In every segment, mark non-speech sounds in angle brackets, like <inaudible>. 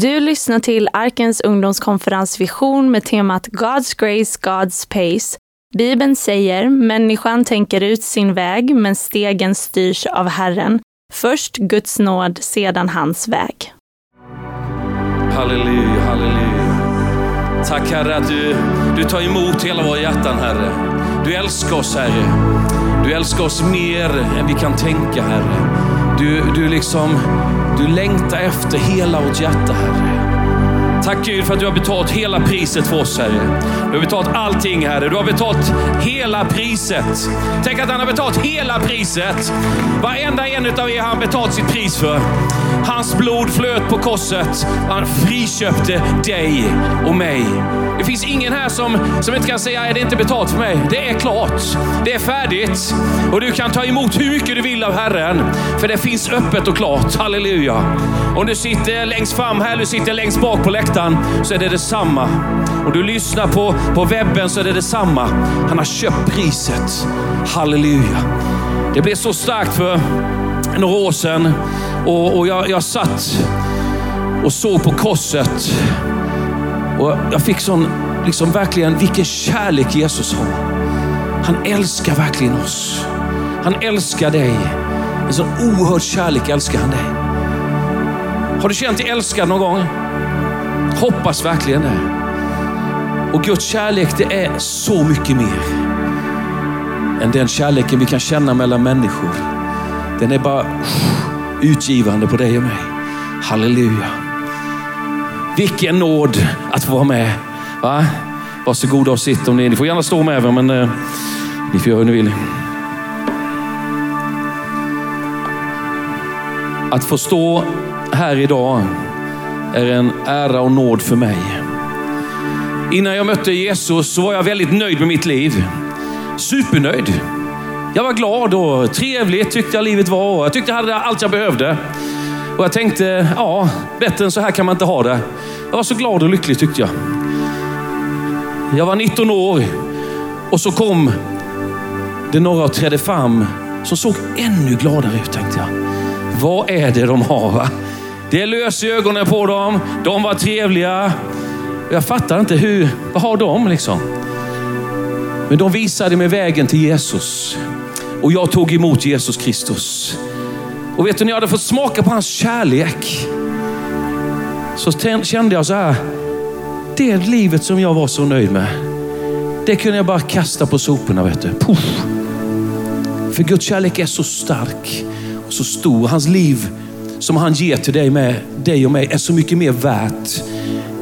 Du lyssnar till Arkens ungdomskonferens Vision med temat God's Grace, God's Pace. Bibeln säger, människan tänker ut sin väg, men stegen styrs av Herren. Först Guds nåd, sedan hans väg. Halleluja, halleluja. Tack Herre att du, du tar emot hela våra hjärtan Herre. Du älskar oss Herre. Du älskar oss mer än vi kan tänka Herre. Du, du liksom, du längtar efter hela vårt hjärta Herre. Tack Gud för att du har betalt hela priset för oss Herre. Du har betalt allting Herre. Du har betalt hela priset. Tänk att han har betalt hela priset. Varenda en av er har han betalt sitt pris för. Hans blod flöt på korset och han friköpte dig och mig. Det finns ingen här som, som inte kan säga, är det inte betalt för mig? Det är klart. Det är färdigt. Och du kan ta emot hur mycket du vill av Herren. För det finns öppet och klart. Halleluja. Om du sitter längst fram här, du sitter längst bak på läktaren, så är det detsamma. Om du lyssnar på, på webben så är det detsamma. Han har köpt priset. Halleluja. Det blev så starkt för några år sedan och, och jag, jag satt och såg på korset. Och jag fick sån, liksom verkligen, vilken kärlek Jesus har. Han älskar verkligen oss. Han älskar dig. En sån oerhörd kärlek älskar han dig. Har du känt dig älskad någon gång? Hoppas verkligen det. Och Guds kärlek, det är så mycket mer än den kärleken vi kan känna mellan människor. Den är bara utgivande på dig och mig. Halleluja. Vilken nåd att få vara med. Va? Varsågoda och sitt om ni Ni får gärna stå med även, men eh, ni får göra hur ni vill. Att få stå här idag är en ära och nåd för mig. Innan jag mötte Jesus så var jag väldigt nöjd med mitt liv. Supernöjd. Jag var glad och trevligt tyckte jag livet var. Jag tyckte jag hade allt jag behövde. Och jag tänkte, ja, bättre än så här kan man inte ha det. Jag var så glad och lycklig tyckte jag. Jag var 19 år och så kom det några och trädde fram som såg ännu gladare ut tänkte jag. Vad är det de har? Va? Det löser lös i ögonen på dem. De var trevliga. Jag fattar inte hur, vad har de liksom? Men de visade mig vägen till Jesus. Och jag tog emot Jesus Kristus. Och vet du, när jag hade fått smaka på hans kärlek så kände jag så här, det livet som jag var så nöjd med, det kunde jag bara kasta på soporna. Vet du. Puff. För Guds kärlek är så stark och så stor. Hans liv som han ger till dig, med, dig och mig är så mycket mer värt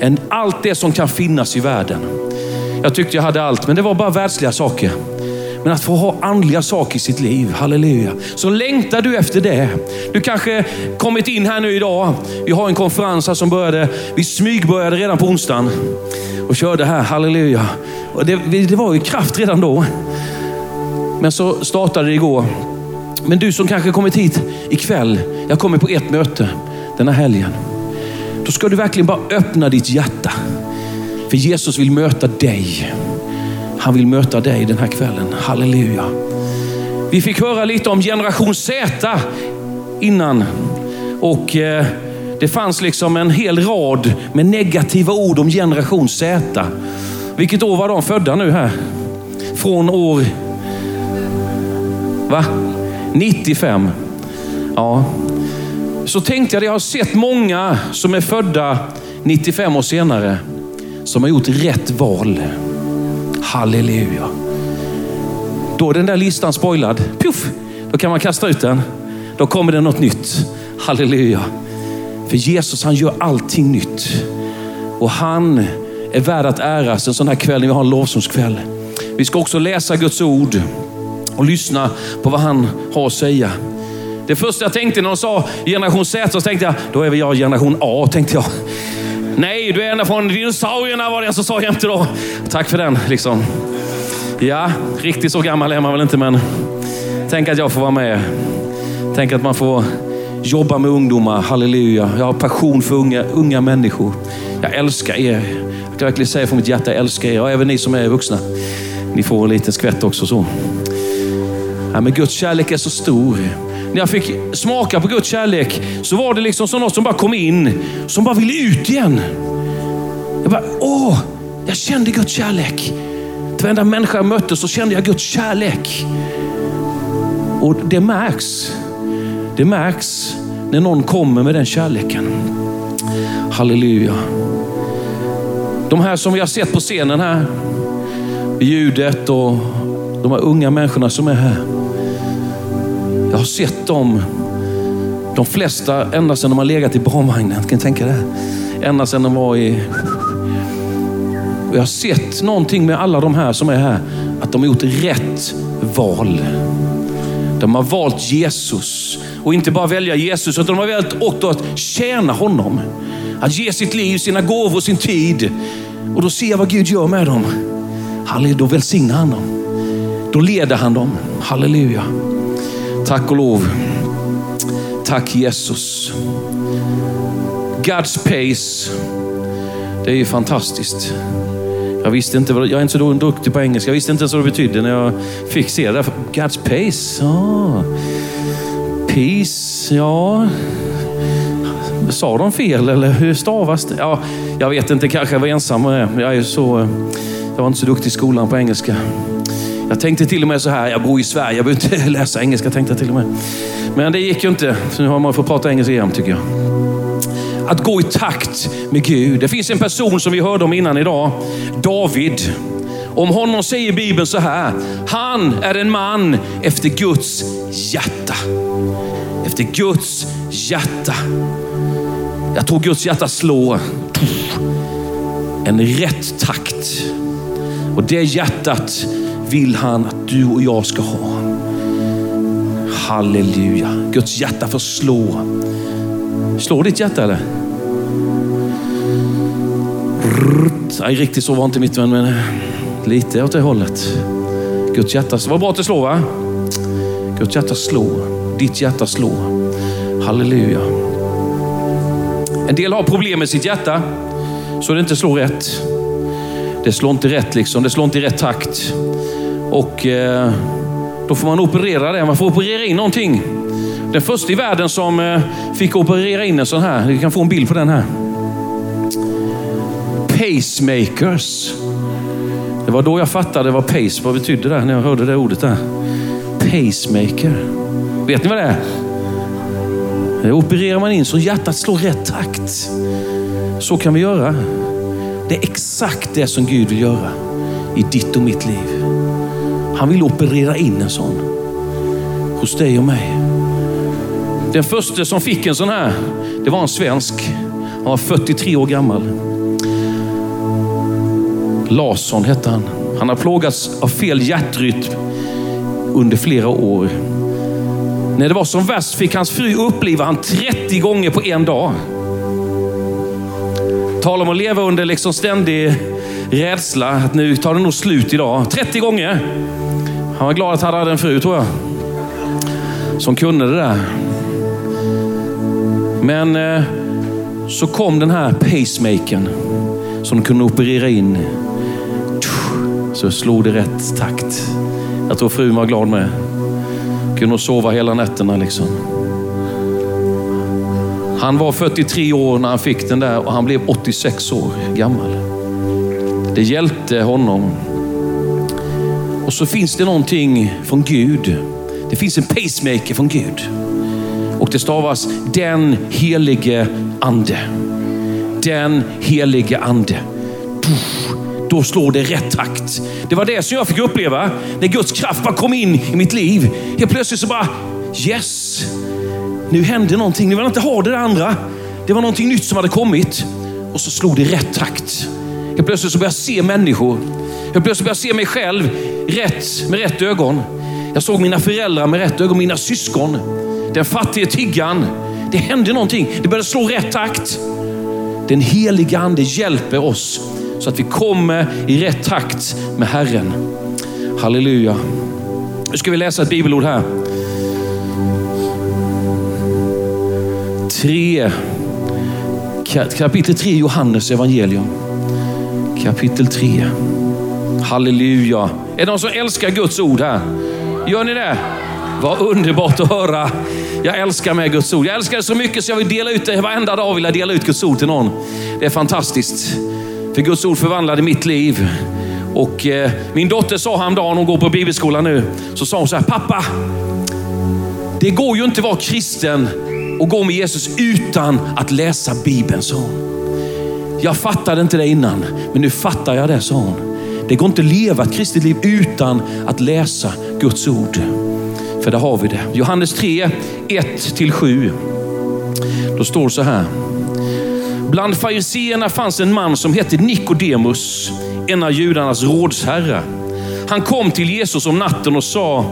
än allt det som kan finnas i världen. Jag tyckte jag hade allt, men det var bara världsliga saker. Men att få ha andliga saker i sitt liv, halleluja. Så längtar du efter det. Du kanske kommit in här nu idag. Vi har en konferens här som började, vi smygbörjade redan på onsdagen och körde här, halleluja. Och det, det var ju kraft redan då. Men så startade det igår. Men du som kanske kommit hit ikväll, jag kommer på ett möte denna helgen. Då ska du verkligen bara öppna ditt hjärta. För Jesus vill möta dig. Han vill möta dig den här kvällen. Halleluja. Vi fick höra lite om generation Z innan. Och eh, det fanns liksom en hel rad med negativa ord om generation Z. Vilket år var de födda nu här? Från år... Va? 95. Ja. Så tänkte jag, jag har sett många som är födda 95 år senare som har gjort rätt val. Halleluja. Då är den där listan spoilad. Puff, då kan man kasta ut den. Då kommer det något nytt. Halleluja. För Jesus han gör allting nytt. Och han är värd att äras en sån här kväll när vi har en lovsångskväll. Vi ska också läsa Guds ord och lyssna på vad han har att säga. Det första jag tänkte när de sa generation Z, så tänkte jag, då är väl jag generation A, tänkte jag. Nej, du är en från dinosaurierna var det en som sa jämte då. Tack för den liksom. Ja, riktigt så gammal är man väl inte, men tänk att jag får vara med. Tänk att man får jobba med ungdomar. Halleluja. Jag har passion för unga, unga människor. Jag älskar er. Jag kan verkligen säga från mitt hjärta, jag älskar er. Och även ni som är vuxna. Ni får en liten skvätt också. så. Ja, men Guds kärlek är så stor. när jag fick smaka på Guds kärlek, så var det liksom som något som bara kom in, som bara ville ut igen. Jag bara, åh, jag kände Guds kärlek. Till varenda människa jag mötte så kände jag Guds kärlek. Och det märks. Det märks när någon kommer med den kärleken. Halleluja. De här som vi har sett på scenen här, ljudet och de här unga människorna som är här. Jag har sett dem, de flesta, ända sedan de har legat i barnvagnen. Kan ni tänka det? Ända sedan de var i... Jag har sett någonting med alla de här som är här, att de har gjort rätt val. De har valt Jesus. Och inte bara välja Jesus, utan de har valt också att tjäna honom. Att ge sitt liv, sina gåvor, och sin tid. Och då ser jag vad Gud gör med dem. Halleluja, då välsignar han dem. Då leder han dem. Halleluja. Tack och lov. Tack Jesus. God's pace. Det är ju fantastiskt. Jag visste inte, jag är inte så duktig på engelska. Jag visste inte ens vad det betydde när jag fick se det. God's pace. Oh. Peace, ja. Sa de fel eller hur stavas det? Ja, jag vet inte, kanske jag var ensam med det. Jag är så, jag var inte så duktig i skolan på engelska. Jag tänkte till och med så här, jag bor i Sverige, jag behöver inte <laughs> läsa engelska tänkte jag till och med. Men det gick ju inte, så nu har man fått prata engelska igen tycker jag. Att gå i takt med Gud. Det finns en person som vi hörde om innan idag, David. Om honom säger Bibeln så här, han är en man efter Guds hjärta. Efter Guds hjärta. Jag tror Guds hjärta slår en rätt takt. Och det hjärtat vill han att du och jag ska ha. Halleluja. Guds hjärta får slå. Slår ditt hjärta eller? Nej, riktigt så var inte mitt men lite åt det hållet. Guds hjärta, vad bra att det slår va? Guds hjärta slår. Ditt hjärta slår. Halleluja. En del har problem med sitt hjärta så det inte slår rätt. Det slår inte rätt liksom. Det slår inte i rätt takt. Och eh, då får man operera det. Man får operera in någonting. Den första i världen som eh, fick operera in en sån här. Ni kan få en bild på den här. Pacemakers. Det var då jag fattade vad pace vad betydde där, när jag hörde det ordet där. Pacemaker. Vet ni vad det är? Det opererar man in så hjärtat slår rätt takt. Så kan vi göra. Det är exakt det som Gud vill göra i ditt och mitt liv. Han vill operera in en sån hos dig och mig. Den första som fick en sån här, det var en svensk. Han var 43 år gammal. Larsson hette han. Han har plågats av fel hjärtrytm under flera år. När det var som värst fick hans fru uppleva han 30 gånger på en dag tal om att leva under liksom ständig rädsla att nu tar det nog slut idag. 30 gånger. Han var glad att han hade en fru tror jag. Som kunde det där. Men eh, så kom den här pacemakern som de kunde operera in. Så slog det rätt takt. Jag tror frun var glad med. Kunde nog sova hela nätterna liksom. Han var 43 år när han fick den där och han blev 86 år gammal. Det hjälpte honom. Och så finns det någonting från Gud. Det finns en pacemaker från Gud. Och det stavas den helige ande. Den helige ande. Då slår det rätt takt. Det var det som jag fick uppleva när Guds kraft bara kom in i mitt liv. Helt plötsligt så bara, yes, nu hände någonting. Nu vill inte ha det andra. Det var någonting nytt som hade kommit. Och så slog det i rätt takt. Helt plötsligt så började jag se människor. Helt plötsligt började jag se mig själv rätt, med rätt ögon. Jag såg mina föräldrar med rätt ögon, mina syskon. Den fattige tiggan. Det hände någonting. Det började slå rätt takt. Den heliga ande hjälper oss så att vi kommer i rätt takt med Herren. Halleluja. Nu ska vi läsa ett bibelord här. 3, kapitel 3 Johannes evangelium. Kapitel 3. Halleluja. Är det någon som älskar Guds ord här? Gör ni det? Vad underbart att höra. Jag älskar med Guds ord. Jag älskar det så mycket så jag vill dela ut det. Varenda dag vill jag dela ut Guds ord till någon. Det är fantastiskt. För Guds ord förvandlade mitt liv. Och eh, min dotter sa häromdagen, hon går på bibelskolan nu, så sa hon så här, pappa, det går ju inte att vara kristen och gå med Jesus utan att läsa Bibeln, sa hon. Jag fattade inte det innan, men nu fattar jag det, sa hon. Det går inte att leva ett kristet liv utan att läsa Guds ord. För där har vi det. Johannes 3, 1-7. Då står det så här. Bland fariseerna fanns en man som hette Nikodemus, en av judarnas rådsherrar. Han kom till Jesus om natten och sa,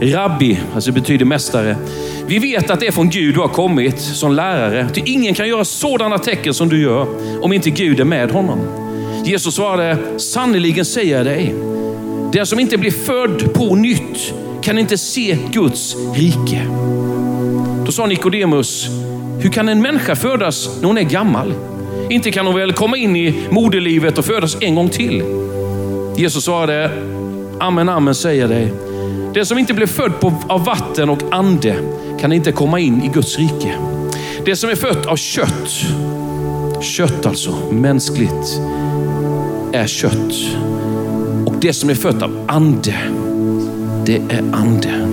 Rabbi, alltså betyder mästare. Vi vet att det är från Gud du har kommit som lärare. Ty ingen kan göra sådana tecken som du gör om inte Gud är med honom. Jesus svarade, sannerligen säger jag dig, den som inte blir född på nytt kan inte se Guds rike. Då sa Nikodemus, hur kan en människa födas när hon är gammal? Inte kan hon väl komma in i moderlivet och födas en gång till? Jesus svarade, amen, amen säger jag dig. Den som inte blir född på, av vatten och ande kan inte komma in i Guds rike. Det som är fött av kött, kött alltså, mänskligt, är kött. Och det som är fött av ande, det är ande.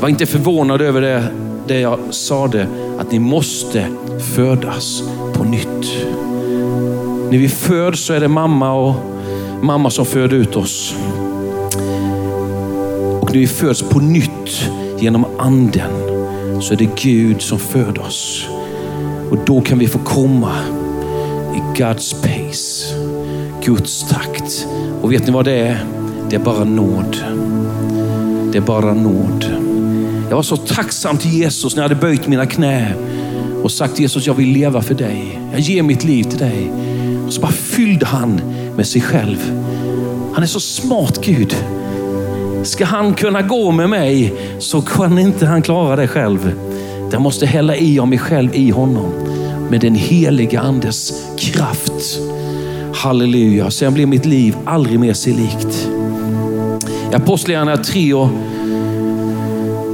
Var inte förvånad över det, det jag sade, att ni måste födas på nytt. När vi föds så är det mamma och mamma som föder ut oss du när vi föds på nytt genom anden så är det Gud som föder oss. Och då kan vi få komma i Guds pace, Guds takt. Och vet ni vad det är? Det är bara nåd. Det är bara nåd. Jag var så tacksam till Jesus när jag hade böjt mina knä och sagt Jesus, jag vill leva för dig. Jag ger mitt liv till dig. Och så bara fyllde han med sig själv. Han är så smart Gud. Ska han kunna gå med mig så kan inte han klara det själv. Jag måste hälla i av mig själv i honom med den heliga andes kraft. Halleluja. Sen blir mitt liv aldrig mer sig likt. I Apostlagärningarna 3 och,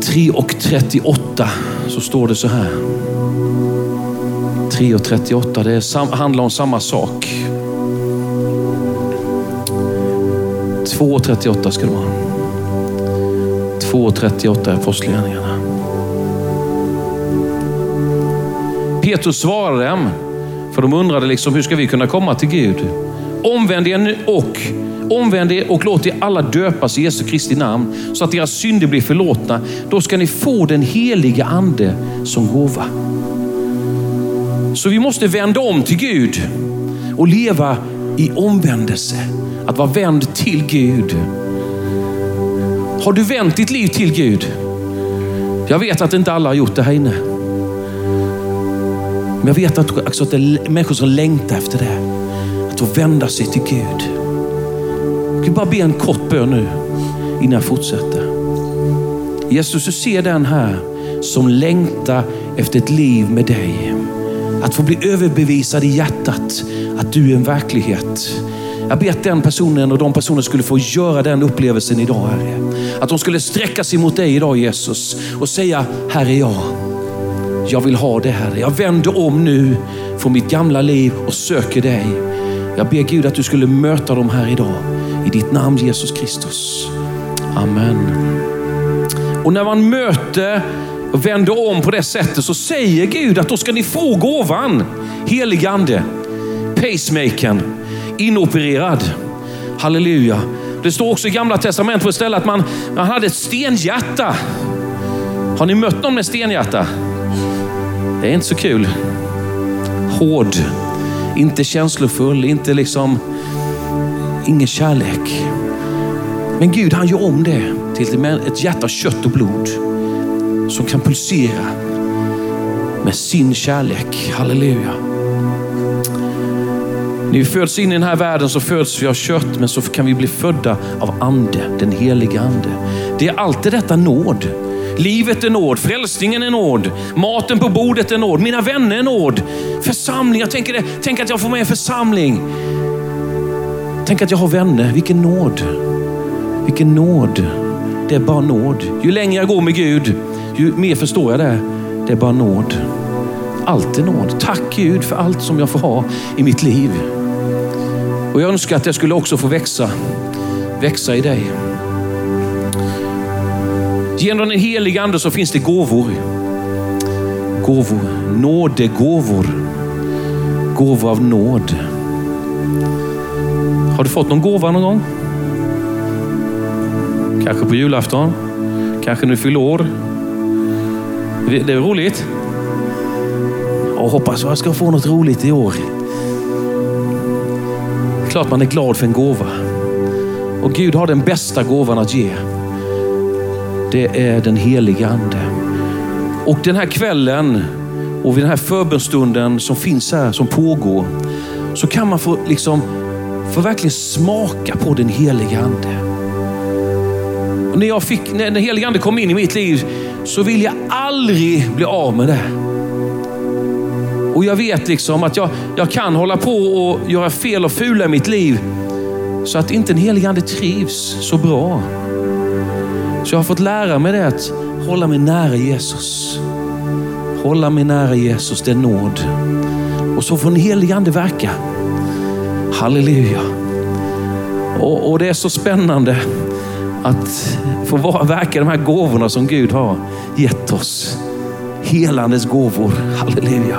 3 och 38 så står det så här. 3 och 38, det är, handlar om samma sak. 2 och 38 ska det vara. 2 och 38 är Apostlagärningarna. Petrus svarade dem, för de undrade liksom, hur ska vi kunna komma till Gud? Omvänd er och Omvänd er och låt er alla döpas i Jesu Kristi namn så att deras synder blir förlåtna. Då ska ni få den heliga ande som gåva. Så vi måste vända om till Gud och leva i omvändelse. Att vara vänd till Gud. Har du vänt ditt liv till Gud? Jag vet att inte alla har gjort det här inne. Men jag vet att, också att det är människor som längtar efter det. Att få vända sig till Gud. Jag kan bara be en kort bön nu innan jag fortsätter. Jesus, du ser den här som längtar efter ett liv med dig. Att få bli överbevisad i hjärtat att du är en verklighet. Jag ber att den personen och de personer skulle få göra den upplevelsen idag, Herre. Att de skulle sträcka sig mot dig idag Jesus och säga, här är jag. Jag vill ha det Herre. Jag vänder om nu från mitt gamla liv och söker dig. Jag ber Gud att du skulle möta dem här idag. I ditt namn Jesus Kristus. Amen. Och när man möter och vänder om på det sättet så säger Gud att då ska ni få gåvan. Helig ande, pacemakern, inopererad. Halleluja. Det står också i gamla testamentet på ett ställe att man, man hade ett stenhjärta. Har ni mött någon med stenhjärta? Det är inte så kul. Hård, inte känslofull, inte liksom, ingen kärlek. Men Gud han gör om det till ett hjärta av kött och blod som kan pulsera med sin kärlek. Halleluja. När vi föds in i den här världen så föds vi av kött, men så kan vi bli födda av ande, den heliga ande. Det är alltid detta nåd. Livet är nåd, frälsningen är nåd, maten på bordet är nåd, mina vänner är nåd. Församling, jag tänker det, tänk att jag får med en församling. Tänk att jag har vänner, vilken nåd. Vilken nåd. det är bara nåd. Ju längre jag går med Gud, ju mer förstår jag det. Det är bara nåd. Allt är nåd. Tack Gud för allt som jag får ha i mitt liv. Och jag önskar att jag skulle också få växa, växa i dig. Genom den heliga ande så finns det gåvor. Gåvor, nådegåvor. Gåvor av nåd. Har du fått någon gåva någon gång? Kanske på julafton? Kanske när du fyller år? Det är roligt. Jag hoppas att jag ska få något roligt i år. Klart man är glad för en gåva. Och Gud har den bästa gåvan att ge. Det är den heliga Ande. Och den här kvällen och vid den här förbönstunden som finns här, som pågår, så kan man få, liksom, få verkligen smaka på den heliga Ande. Och när, jag fick, när den heliga Ande kom in i mitt liv så vill jag aldrig bli av med det. Och jag vet liksom att jag, jag kan hålla på och göra fel och fula i mitt liv så att inte den helige Ande trivs så bra. Så jag har fått lära mig det att hålla mig nära Jesus. Hålla mig nära Jesus, det är nåd. Och så får den helige Ande verka. Halleluja. Och, och det är så spännande att få vara, verka de här gåvorna som Gud har gett oss. Helandes gåvor. Halleluja.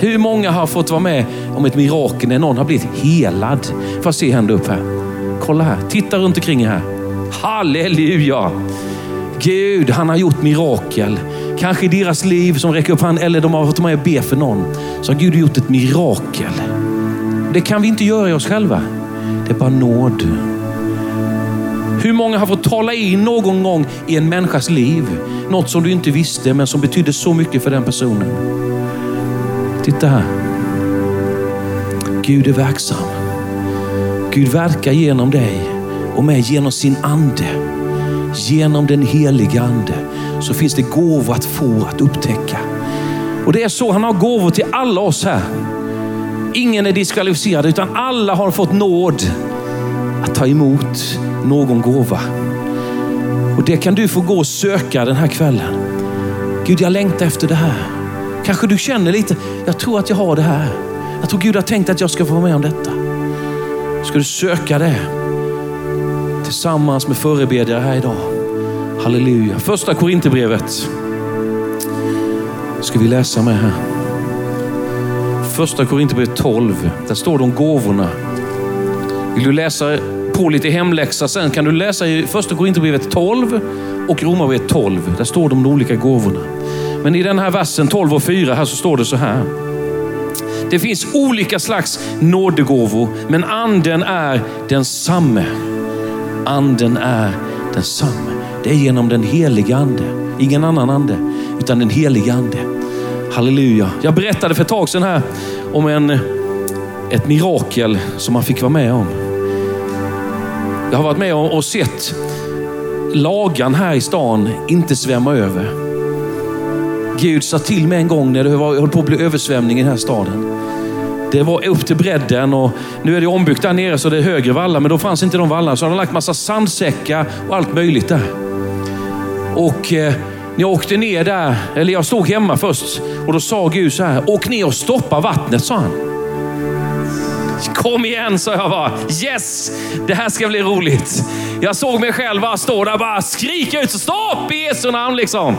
Hur många har fått vara med om ett mirakel när någon har blivit helad? Får jag se hända upp här? Kolla här, titta runt omkring här. Halleluja! Gud, han har gjort mirakel. Kanske i deras liv som räcker upp hand eller de har fått med och be för någon. Så har Gud gjort ett mirakel. Det kan vi inte göra i oss själva. Det är bara nåd. Hur många har fått tala in någon gång i en människas liv? Något som du inte visste men som betydde så mycket för den personen. Titta här. Gud är verksam. Gud verkar genom dig och med genom sin ande. Genom den heliga ande så finns det gåvor att få, att upptäcka. Och det är så han har gåvor till alla oss här. Ingen är diskvalificerad utan alla har fått nåd att ta emot någon gåva. Och det kan du få gå och söka den här kvällen. Gud, jag längtar efter det här. Kanske du känner lite, jag tror att jag har det här. Jag tror Gud har tänkt att jag ska få vara med om detta. Ska du söka det tillsammans med förebedjare här idag. Halleluja. Första Korinthierbrevet ska vi läsa med här. Första Korinthierbrevet 12. Där står det om gåvorna. Vill du läsa på lite hemläxa sen kan du läsa i första Korinthierbrevet 12 och Romarbrevet 12. Där står de olika gåvorna. Men i den här versen 12 och 4 här så står det så här. Det finns olika slags nådegåvor, men anden är densamme. Anden är densamme. Det är genom den heliga ande. Ingen annan ande, utan den heliga ande. Halleluja. Jag berättade för ett tag sedan här om en, ett mirakel som man fick vara med om. Jag har varit med och sett lagan här i stan inte svämma över. Gud sa till mig en gång när det höll på att bli översvämning i den här staden. Det var upp till bredden och nu är det ombyggt där nere så det är högre vallar, men då fanns inte de vallarna. Så de lagt massa sandsäckar och allt möjligt där. Och eh, när jag åkte ner där, eller jag stod hemma först och då sa Gud så här, åk ner och stoppa vattnet, sa han. Kom igen, sa jag bara. Yes, det här ska bli roligt. Jag såg mig själv bara stå där och bara skrika ut, stopp i Jesu namn liksom.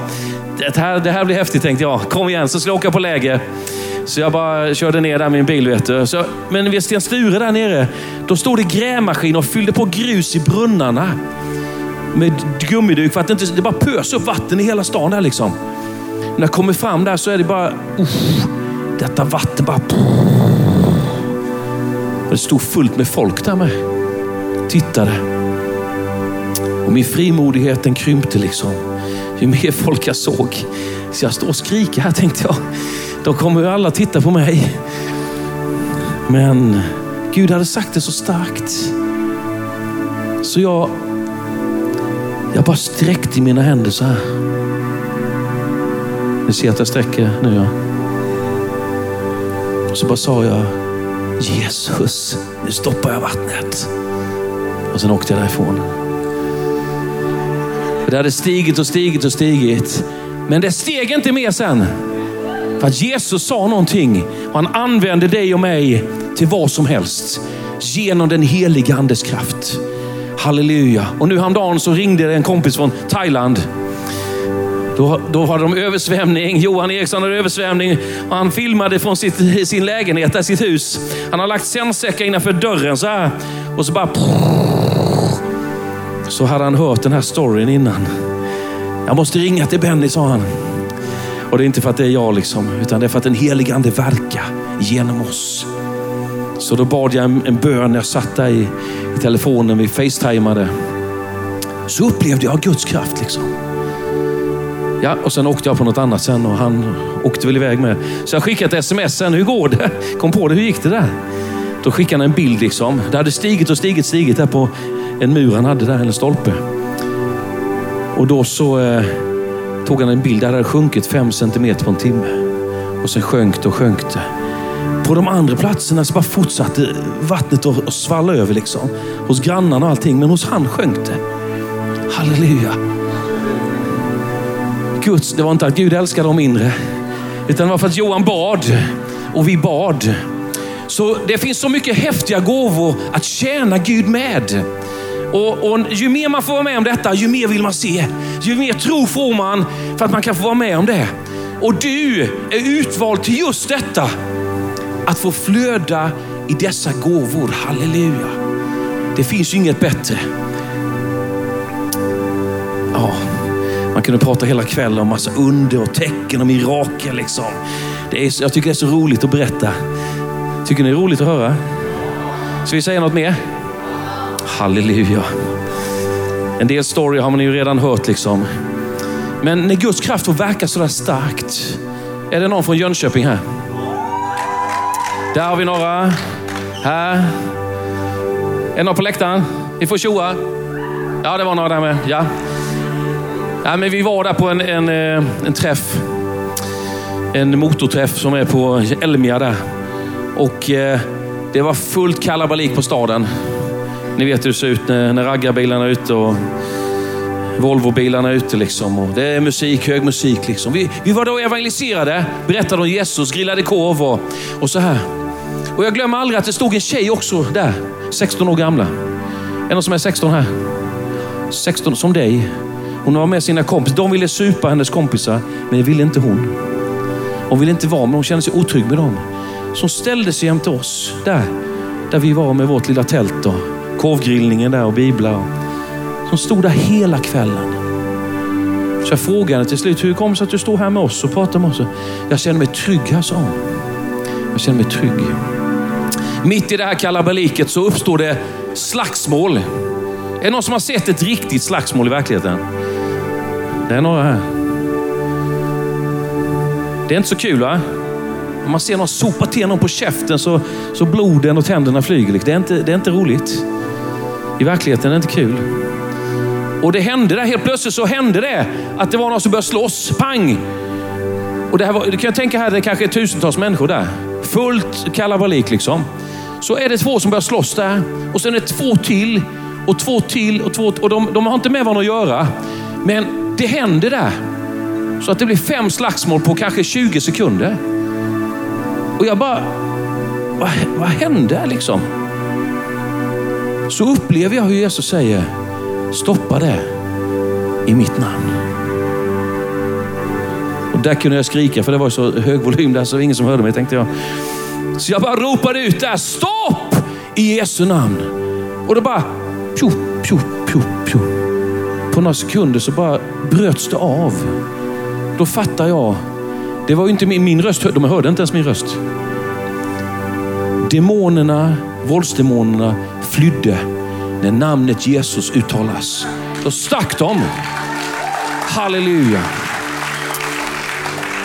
Det här, det här blir häftigt tänkte jag. Kom igen, så skulle jag åka på läger. Så jag bara körde ner där med min bil. Vet du. Så, men vid Sten Sture där nere, då stod det grävmaskin och fyllde på grus i brunnarna. Med gummiduk för att det inte det bara pös upp vatten i hela stan där liksom. När jag kommer fram där så är det bara, uff, detta vatten bara... Det stod fullt med folk där med. Tittade. Och min frimodighet den krympte liksom. Ju mer folk jag såg. Så jag står och skriker här tänkte jag. Då kommer ju alla titta på mig. Men Gud hade sagt det så starkt. Så jag, jag bara sträckte mina händer så här. Ni ser att jag sträcker nu. Ja. Och så bara sa jag Jesus, nu stoppar jag vattnet. Och sen åkte jag därifrån. det hade stigit och stigit och stigit. Men det steg inte mer sen. För att Jesus sa någonting och han använde dig och mig till vad som helst. Genom den heliga andes kraft. Halleluja. Och nu häromdagen så ringde det en kompis från Thailand. Då, då var de översvämning. Johan Eriksson hade översvämning. Och han filmade från sitt, sin lägenhet, där sitt hus. Han har lagt sändsäckar innanför dörren så här. Och så bara... Så hade han hört den här storyn innan. Jag måste ringa till Benny, sa han. Och det är inte för att det är jag, liksom, utan det är för att den helige Ande verkar genom oss. Så då bad jag en, en bön. Jag satt där i, i telefonen, vi facetimade. Så upplevde jag Guds kraft. liksom. Ja, och sen åkte jag på något annat sen och han åkte väl iväg med. Så jag skickade ett sms sen. Hur går det? Kom på det, hur gick det där? Då skickade han en bild. liksom. Det hade stigit och stigit, stigit där på en mur han hade där, en stolpe. Och då så eh, tog han en bild där det hade sjunkit fem centimeter på en timme. Och sen sjönk det och sjönk det. På de andra platserna så bara fortsatte vattnet att svalla över. liksom. Hos grannarna och allting. Men hos han sjönk det. Halleluja. Guds, det var inte att Gud älskade dem mindre. Utan det var för att Johan bad och vi bad. Så det finns så mycket häftiga gåvor att tjäna Gud med. Och, och, ju mer man får vara med om detta, ju mer vill man se. Ju mer tro får man för att man kan få vara med om det. Och du är utvald till just detta. Att få flöda i dessa gåvor. Halleluja. Det finns ju inget bättre. Ja, man kunde prata hela kvällen om massa under och tecken och mirakel. Liksom. Det är, jag tycker det är så roligt att berätta. Tycker ni det är roligt att höra? Ska vi säga något mer? Halleluja. En del story har man ju redan hört. liksom. Men när Guds kraft får verka sådär starkt. Är det någon från Jönköping här? Där har vi några. Här. Är det någon på läktaren? Vi får tjoa. Ja, det var några där med. Ja. Ja, men vi var där på en, en, eh, en träff. En motorträff som är på Elmia där. Och eh, det var fullt kalabalik på staden. Ni vet hur det ser ut när, när raggarbilarna är ute och Volvobilarna är ute. Liksom. Och det är musik, hög musik. Liksom. Vi, vi var då evangeliserade, berättade om Jesus, grillade korv och, och så här. Och jag glömmer aldrig att det stod en tjej också där, 16 år gamla. Är någon som är 16 här. 16 som dig. Hon var med sina kompisar. De ville supa hennes kompisar, men det ville inte hon. Hon ville inte vara med, hon kände sig otrygg med dem. Så hon ställde sig jämte oss där, där vi var med vårt lilla tält och korvgrillningen där och biblar. Hon stod där hela kvällen. Så jag frågade henne till slut, hur kommer det sig att du står här med oss och pratar med oss? Jag känner mig trygg här, sa hon. Jag känner mig trygg. Mitt i det här kalabaliket så uppstår det slagsmål. Är det någon som har sett ett riktigt slagsmål i verkligheten? Det är några här. Det är inte så kul va? Om man ser någon sopa till någon på käften så, så bloden och tänderna flyger. Liksom. Det är, inte, det är inte roligt. I verkligheten är det inte kul. Och det hände där, helt plötsligt så hände det att det var någon som började slåss. Pang! Och det, här var, det kan jag tänka här, det kanske är tusentals människor där. Fullt kalabalik liksom. Så är det två som börjar slåss där. Och sen är det två till och två till och två Och de, de har inte med varandra att göra. Men det händer där. Så att det blir fem slagsmål på kanske 20 sekunder. Och jag bara, vad, vad hände liksom? Så upplever jag hur Jesus säger, stoppa det i mitt namn. Och där kunde jag skrika för det var så hög volym där så ingen som hörde mig tänkte jag. Så jag bara ropade ut där, stopp i Jesu namn. Och då bara, pju, pju, pju, pju. På några sekunder så bara bröts det av. Då fattar jag. Det var ju inte min, min röst, de hörde inte ens min röst. Demonerna, våldsdemonerna flydde när namnet Jesus uttalas. Då stack de. Halleluja.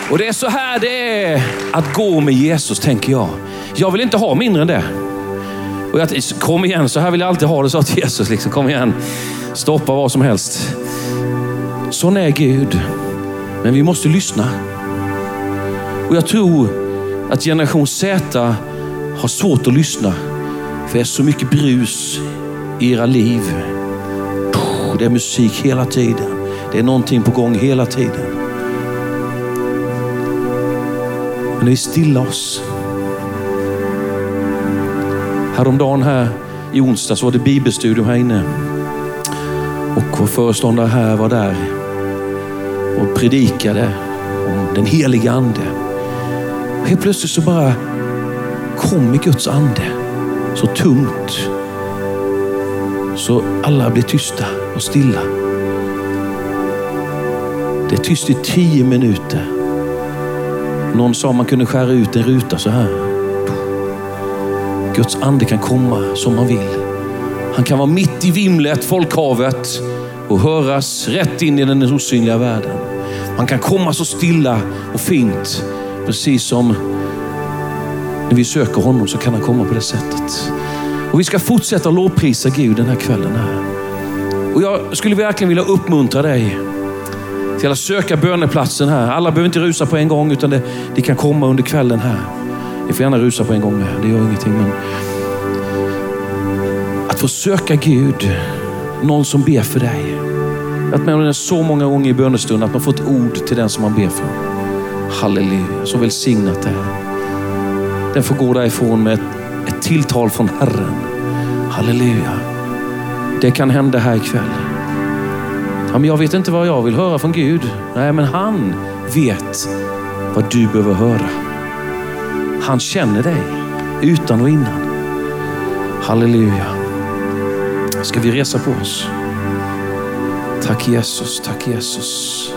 Och det är så här det är att gå med Jesus, tänker jag. Jag vill inte ha mindre än det. Och jag, kom igen, så här vill jag alltid ha det, sa till Jesus. Liksom, kom igen, stoppa vad som helst. Sån är Gud. Men vi måste lyssna. Och jag tror att generation Z har svårt att lyssna. För det är så mycket brus i era liv. Det är musik hela tiden. Det är någonting på gång hela tiden. Men när vi stillar oss. Häromdagen här i onsdag så var det bibelstudium här inne. Och vår föreståndare här var där och predikade om den heliga ande. Och helt plötsligt så bara kom i Guds ande så tungt så alla blev tysta och stilla. Det är tyst i tio minuter. Någon sa man kunde skära ut en ruta så här. Guds ande kan komma som man vill. Han kan vara mitt i vimlet, folkhavet och höras rätt in i den osynliga världen. Man kan komma så stilla och fint, precis som när vi söker honom så kan han komma på det sättet. Och Vi ska fortsätta lovprisa Gud den här kvällen. Här. Och Jag skulle verkligen vilja uppmuntra dig till att söka böneplatsen här. Alla behöver inte rusa på en gång utan det, det kan komma under kvällen här. Ni får gärna rusa på en gång med, det gör ingenting. Men att få söka Gud, någon som ber för dig. Jag har varit med om det så många gånger i bönestunden att man får ett ord till den som man ber för. Halleluja, så välsignat det är. Den får gå därifrån med ett, ett tilltal från Herren. Halleluja. Det kan hända här ikväll. Ja, men jag vet inte vad jag vill höra från Gud. Nej, men han vet vad du behöver höra. Han känner dig utan och innan. Halleluja. Ska vi resa på oss? Tack Jesus, tack Jesus.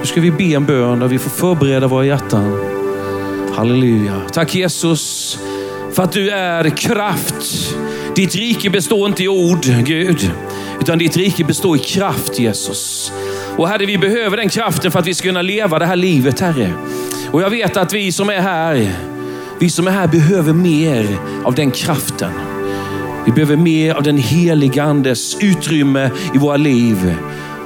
Nu ska vi be en bön där vi får förbereda våra hjärtan. Halleluja. Tack Jesus för att du är kraft. Ditt rike består inte i ord, Gud, utan ditt rike består i kraft, Jesus. Och Herre, vi behöver den kraften för att vi ska kunna leva det här livet, Herre. Och jag vet att vi som är här, vi som är här behöver mer av den kraften. Vi behöver mer av den heliga Andes utrymme i våra liv.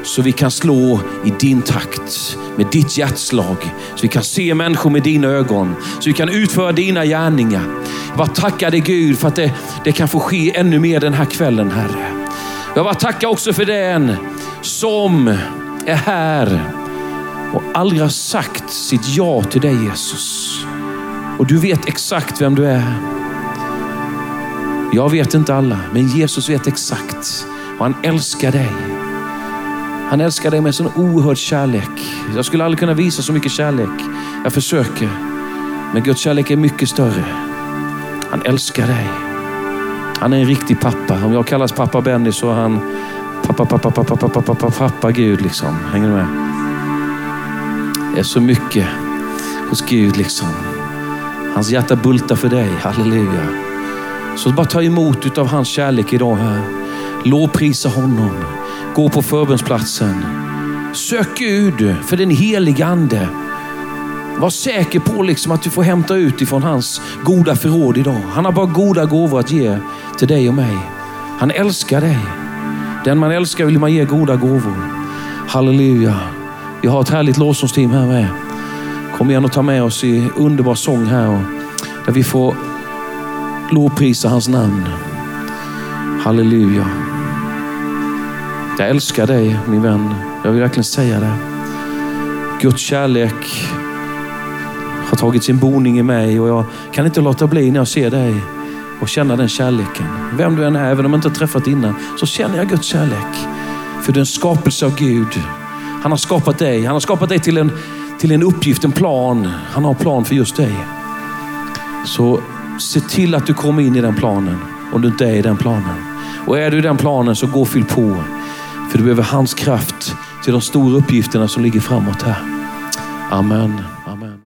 Så vi kan slå i din takt med ditt hjärtslag. Så vi kan se människor med dina ögon. Så vi kan utföra dina gärningar. Jag bara tackar dig Gud för att det, det kan få ske ännu mer den här kvällen Herre. Jag bara tackar också för den som är här och aldrig har sagt sitt ja till dig Jesus. Och du vet exakt vem du är. Jag vet inte alla, men Jesus vet exakt. Och han älskar dig. Han älskar dig med sån oerhörd kärlek. Jag skulle aldrig kunna visa så mycket kärlek. Jag försöker. Men Guds kärlek är mycket större. Han älskar dig. Han är en riktig pappa. Om jag kallas pappa Benny så är han pappa, pappa, pappa, pappa, pappa, pappa Gud liksom. Hänger du med? Det är så mycket hos Gud liksom. Hans hjärta bultar för dig. Halleluja. Så bara ta emot utav hans kärlek idag här. Lovprisa honom. Gå på förbönsplatsen. Sök Gud för den heliga ande. Var säker på liksom att du får hämta ut ifrån hans goda förråd idag. Han har bara goda gåvor att ge till dig och mig. Han älskar dig. Den man älskar vill man ge goda gåvor. Halleluja. Vi har ett härligt lovsångsteam här med. Kom igen och ta med oss i underbar sång här. Där vi får lovprisa hans namn. Halleluja. Jag älskar dig min vän. Jag vill verkligen säga det. Guds kärlek har tagit sin boning i mig och jag kan inte låta bli när jag ser dig och känna den kärleken. Vem du än är, även om jag inte har träffat innan, så känner jag Guds kärlek. För du är en skapelse av Gud. Han har skapat dig. Han har skapat dig till en, till en uppgift, en plan. Han har en plan för just dig. Så se till att du kommer in i den planen om du inte är i den planen. Och är du i den planen så gå och fyll på. För du behöver hans kraft till de stora uppgifterna som ligger framåt här. Amen.